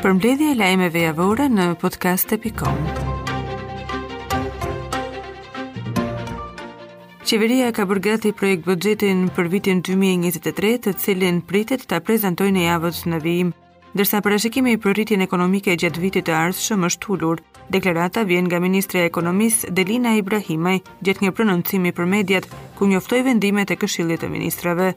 Përmbledhja e lajmeve javore në podcast.com Qeveria ka bërë gati projekt buxhetin për vitin 2023, të cilin pritet ta prezantojë në javët në vijim. Ndërsa parashikimi për rritjen ekonomike gjatë vitit të ardhshëm është ulur, deklarata vjen nga Ministrja e Ekonomisë Delina Ibrahimaj gjatë një prononcimi për mediat, ku njoftoi vendimet e këshillit të ministrave.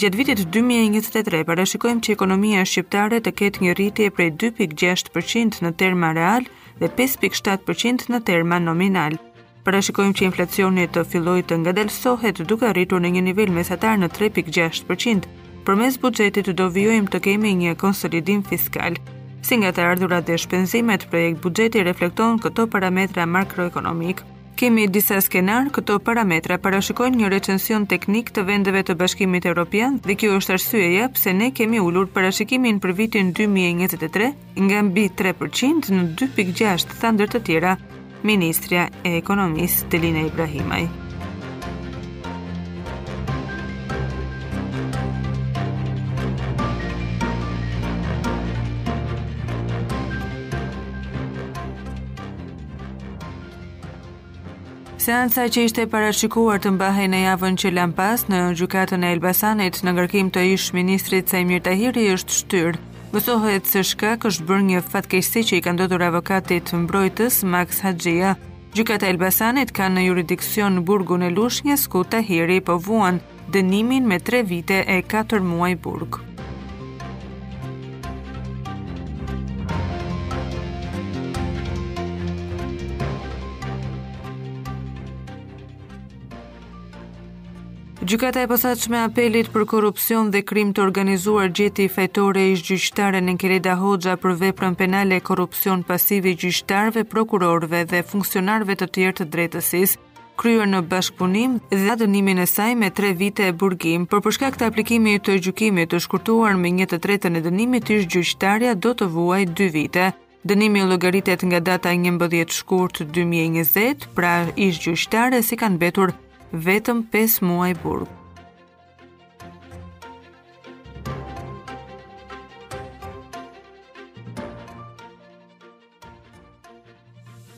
Gjatë vitit 2023, parashikojmë që ekonomia shqiptare të ketë një rritje prej 2.6% në terma realë dhe 5.7% në terma nominalë. Parashikojmë që inflacioni të fillojë të ngadalësohet duke arritur në një nivel mesatar në 3.6%. Përmes buxhetit do vijojmë të kemi një konsolidim fiskal. Si nga të ardhurat dhe shpenzimet, projekt buxheti reflekton këto parametra makroekonomikë. Kemi disa skenarë, këto parametra parashikojnë një recension teknik të vendeve të Bashkimit Evropian dhe kjo është arsyeja pse ne kemi ulur parashikimin për vitin 2023 nga mbi 3% në 2.6 tha ndër të tjera ministrja e ekonomisë Delina Ibrahimaj. Seanca që ishte parashikuar të mbahej në javën që lamë pas në gjykatën e Elbasanit në ngarkim të ish ministrit Saimir Tahiri është shtyrë. Mësohet se shkak është bërë një fatkeqësi që i ka ndodhur avokatit mbrojtës Maks Haxhia. Gjykata e Elbasanit ka në juridiksion burgun e Lushnjës ku Tahiri po vuan dënimin me 3 vite e 4 muaj burg. Gjykata e posaçme e apelit për korrupsion dhe krim të organizuar gjeti fajtore ish gjyqtaren Enkelejda Hoxha për veprën penale korrupsion pasiv i gjyqtarëve, prokurorëve dhe funksionarëve të tjerë të drejtësisë. kryer në bashkëpunim dhe dënimin e saj me 3 vite burgim. Por për shkak të aplikimit të gjykimit të shkurtuar me një të tretën e dënimit ish gjyqtarja do të vuajë 2 vite. Dënimi llogaritet nga data 11 shkurt 2020, pra ish gjyqtares i kanë mbetur vetëm 5 muaj burg.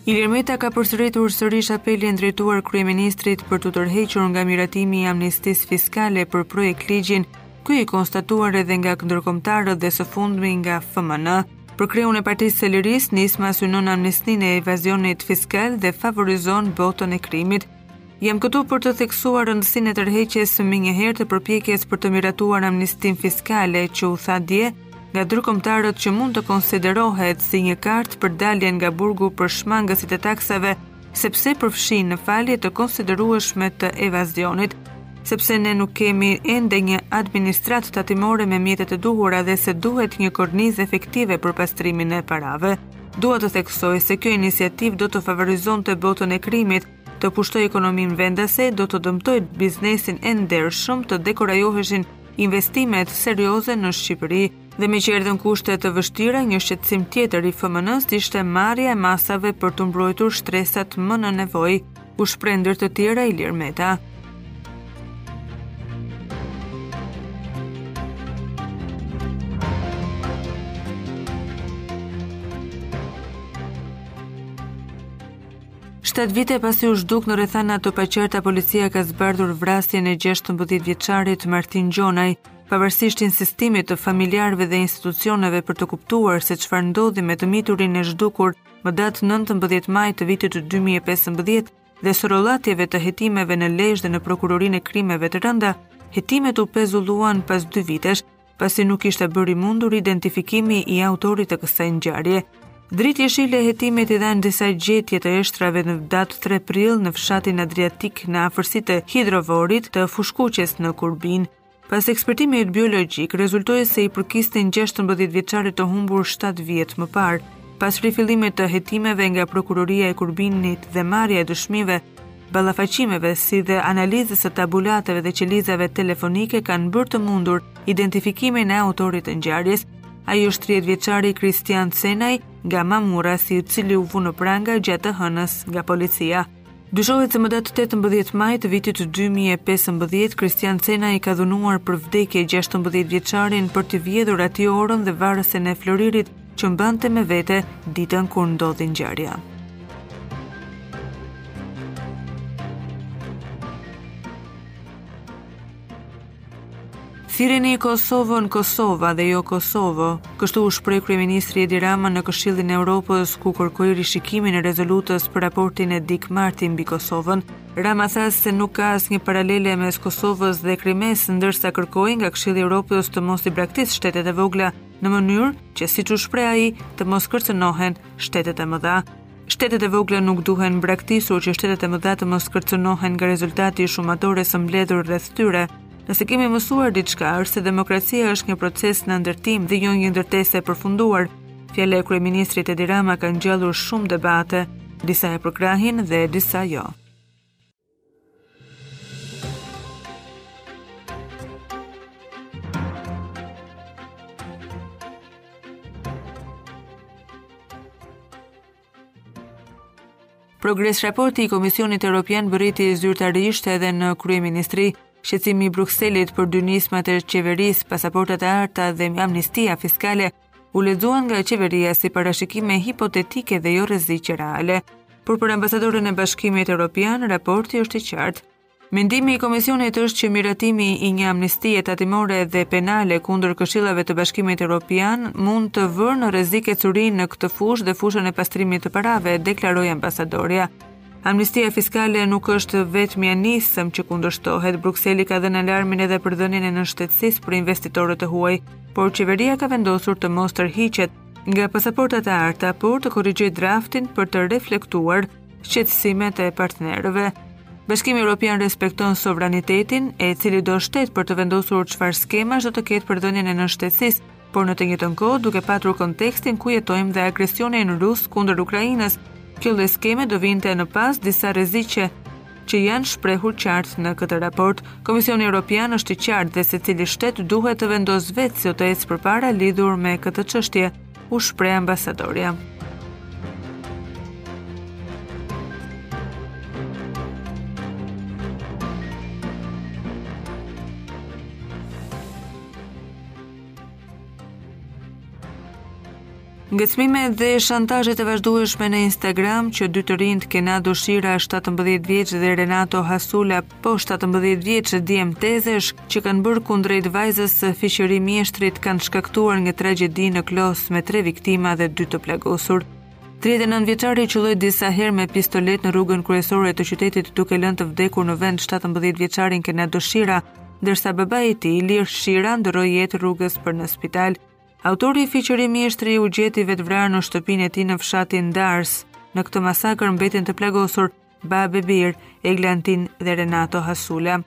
Ilir Meta ka përsëritur sërish apelin drejtuar kryeministrit për t'u tërhequr nga miratimi i amnistisë fiskale për projekt ligjin, ky i kontestuar edhe nga ndërkombëtarët dhe së fundmi nga FMN. Për kreun e Partisë së Lirisë, nisma synon amnistinë e evazionit fiskal dhe favorizon botën e krimit. Jam këtu për të theksuar rëndësinë e tërheqjes së menjëhershme të përpjekjes për të miratuar amnistinë fiskale që u tha dje nga ndërkombëtarët që mund të konsiderohet si një kartë për daljen nga burgu për shmangësit e taksave, sepse përfshin një falje të konsiderueshme të evazionit, sepse ne nuk kemi ende një administratë tatimore me mjetet e duhura dhe se duhet një kornizë efektive për pastrimin e parave. Dua të theksoj se kjo iniciativë do të favorizonte botën e krimit, të pushtojë ekonominë vendase, do të dëmtojë biznesin e ndershëm, do dekurajoheshin investimet serioze në Shqipëri. Dhe meqë erdhën kushte të vështira, një shqetësim tjetër i FMN-së ishte marrja e masave për të mbrojtur shtresat më në nevojë. u shpreh ndër të tjera Ilir Meta. Shtatë vite pasi u zhduk në rrethana të paqarta, policia ka zbardhur vrasjen e 16 vjeçarit Martin Gjonaj, pavarësisht insistimit të familjarëve dhe institucioneve për të kuptuar se çfarë ndodhi me të miturin e zhdukur Më datë 19 maj të vitit 2015 dhe sorollatjeve të hetimeve në Lezhë dhe në prokurorinë e krimeve të rënda, hetimet u pezulluan pas dy vitesh, pasi nuk ishte bërë i mundur identifikimi i autorit të kësaj ngjarje. Dritë jeshile hetimit i dhanë disa gjetje të eshtrave në datë 3 prill në fshatin Adriatik në afërsi të hidrovorit të Fushë-Kuqes në Kurbin. Pas ekspertimit biologjik, rezultoi se i përkisnin 16 vjeçarit të humbur 7 vjet më parë. Pas rifillimit të hetimeve nga prokuroria e Kurbinit dhe marrja e dëshmive, ballafaqimeve si dhe analizës së tabulateve dhe qelizave telefonike kanë bërë të mundur identifikimin e autorit të ngjarjes. Ai është 30 vjeçari Kristian Cenaj nga Mamurrasi, i cili u vu në pranga gjatë të hënës nga policia. Dyshohet se më datë 18 maj të vitit 2015, Kristian Cenaj ka dhunuar për vdekje 16 vjeçarin për t'i vjedhur atij orën dhe varësen e floririt që mbante me vete ditën kur ndodhi ngjarja. Thirreni Kosovën Kosova dhe jo Kosovo, kështu u shpreh kryeministri Edi Rama në Këshillin e Evropës, ku kërkoi rishikimin e rezolutës për raportin e Dick Marty mbi Kosovën. Rama tha se nuk ka asnjë paralele mes Kosovës dhe Krimesë, ndërsa kërkoi nga Këshilli i Evropës të mos i braktisë shtetet e vogla në mënyrë që siç u shpreh ai, të mos kërcënohen shtetet e mëdha. Shtetet e vogla nuk duhen braktisur që shtetet e mëdha të mos kërcënohen nga rezultati i shumatores së mbledhur rreth tyre. Nëse kemi mësuar diçka, është se demokracia është një proces në ndërtim dhe jo një ndërtesë e përfunduar. Fjala e kryeministrit Edi Rama ka ngjallur shumë debate, disa e përkrahin dhe disa jo. Progres raporti i Komisionit Europian mbërriti zyrtarisht edhe në Kryeministri, shqetësimi i Brukselit për dy nismat e qeverisë, pasaportat e arta dhe amnistia fiskale u lexuan nga qeveria si parashikime hipotetike dhe jo rreziqe reale. Por për ambasadoren e Bashkimit Europian, raporti është i qartë. Mendimi i komisionit është që miratimi i një amnistie tatimore dhe penale kundër këshillave të Bashkimit Europian mund të vërë në rrezik ecurinë në këtë fushë dhe fushën e pastrimit të parave, deklaroi ambasadorja. Amnistia fiskale nuk është e vetmja nismë që kundërshtohet. Brukseli ka dhënë alarmin edhe për dhënien e nënshtetësisë për investitorët e huaj, por qeveria ka vendosur të mos tërhiqet nga pasaportat e arta, por të korrigjojë draftin për të reflektuar shqetësimet e partnerëve. Bashkimi Europian respekton sovranitetin e cilitdo shtet për të vendosur çfarë skemash do të ketë për dhënien e nënshtetësisë, por në të njëjtën kohë duke patur kontekstin ku jetojmë dhe agresionin rus kundër Ukrainës, kjo lloj skeme do vinte në pah disa rreziqe që janë shprehur qartë në këtë raport. Komisioni Europian është i qartë dhe secili shtet duhet të vendosë vetë si do të ecë përpara lidhur me këtë çështje, u shpreh ambasadorja. Ngacmimet dhe shantazhet e vazhdueshme në Instagram që dy të rinjtë Kenado Shira 17 vjeç dhe Renato Hasula po 17 vjeç djem tezesh që kanë bërë kundrejt vajzës së Fiqiri Mjeshtrit kanë shkaktuar një tragjedi në Klos me tre viktima dhe dy të plagosur. 39 vjeçari qëlloi disa herë me pistoletë në rrugën kryesore të qytetit duke lënë të vdekur në vend 17 vjeçarin Kenado Shira, ndërsa babai i tij Ilir Shira ndërroi jetë rrugës për në spital. Autori Fiqiri Mjeshtri u gjet i vetëvrarë në shtëpinë e tij në fshatin Dars. Në këtë masakër mbetën të plagosur babë e bir, Eglantin dhe Renato Hasula.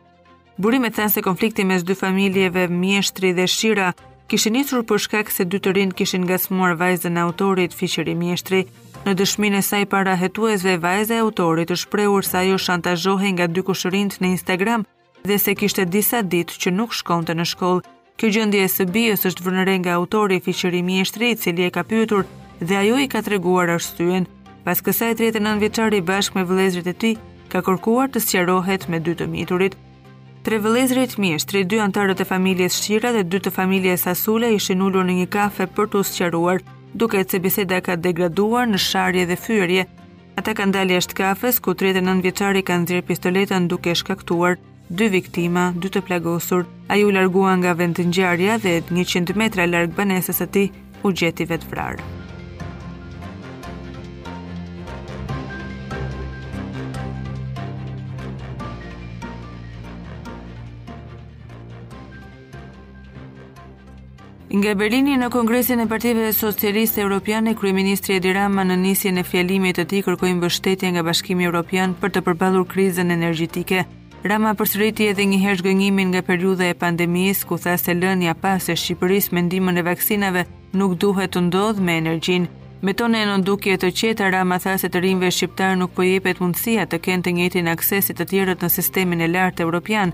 Burimet thanë se konflikti mes dy familjeve, Mjeshtri dhe Shira, kishte nisur për shkak se dy të rinjtë kishin ngacmuar vajzën e autorit Fiqiri Mjeshtri. Në dëshminë e saj para hetuesve, vajza e autorit është shprehur se ajo shantazhohej nga dy kushërinjtë në Instagram dhe se kishte disa ditë që nuk shkonte në shkollë. Kjo gjendje e së bijës është vënë re nga autori Fiqeri Mjeshtri, i cili e ka pyetur dhe ajo i ka treguar arsyen. Pas kësaj 39 vjeçari bashkë me vëllezërit e tij ka kërkuar të sqarohet me dy të miturit. Tre vëllezërit Mjeshtri, dy anëtarët e familjes Shqira dhe dy të familjes Asula ishin ulur në një kafe për t'u sqaruar, duket se biseda ka degraduar në sharje dhe fyerje, Ata kanë dalë jashtë kafes ku 39 vjeçari ka nxjerr pistoletën duke shkaktuar dy viktima, dy të plagosur. Ai u largua nga vendngjarja dhe 100 metra larg banesës së tij u gjeti vetëvrarë. Nga Berlini në Kongresin e Partive Socialiste Europiane, kryeministri Edi Rama në nisjen e fjalimit të tij kërkoi mbështetje nga Bashkimi Europian për të përballur krizën energjetike. Rama përsëriti edhe një herë zhgënjimin nga periudha e pandemisë, ku tha se lënia pas e Shqipërisë me ndihmën e vaksinave nuk duhet të ndodhë me energjinë. Me tone në dukje të qeta, Rama tha se të rinjve shqiptarë nuk po jepet mundësia të kenë të njëjtin akses si të tjerët në sistemin e lartë europian,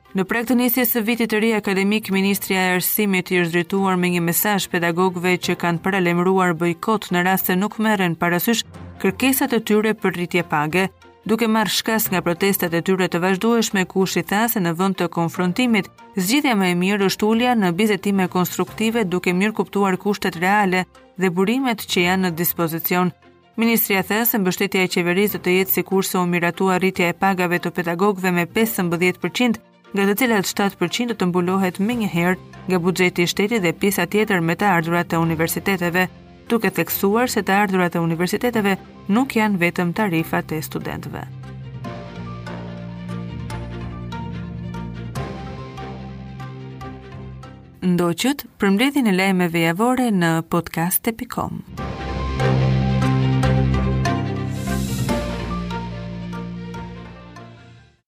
Në prag të nisjes së vitit të ri akademik, Ministria e Arsimit i është drejtuar me një mesazh pedagogëve që kanë paralajmëruar bojkot në rast se nuk merren parasysh kërkesat e tyre për rritje page, duke marrë shkas nga protestat e tyre të vazhdueshme Kushi tha se në vend të konfrontimit, zgjidhja më e mirë është ulja në bisedime konstruktive duke mirëkuptuar kushtet reale dhe burimet që janë në dispozicion. Ministrja tha se mbështetja e qeverisë do të jetë sikurse u miratua rritja e pagave të pedagogëve me 15%, nga të cilat 7% do të mbulohet menjëherë nga buxheti i shtetit dhe pjesa tjetër me të ardhurat e universiteteve, duke theksuar se të ardhurat e universiteteve nuk janë vetëm tarifat e studentëve. Ndoqët përmbledhjen e lajmeve javore në podcast.com.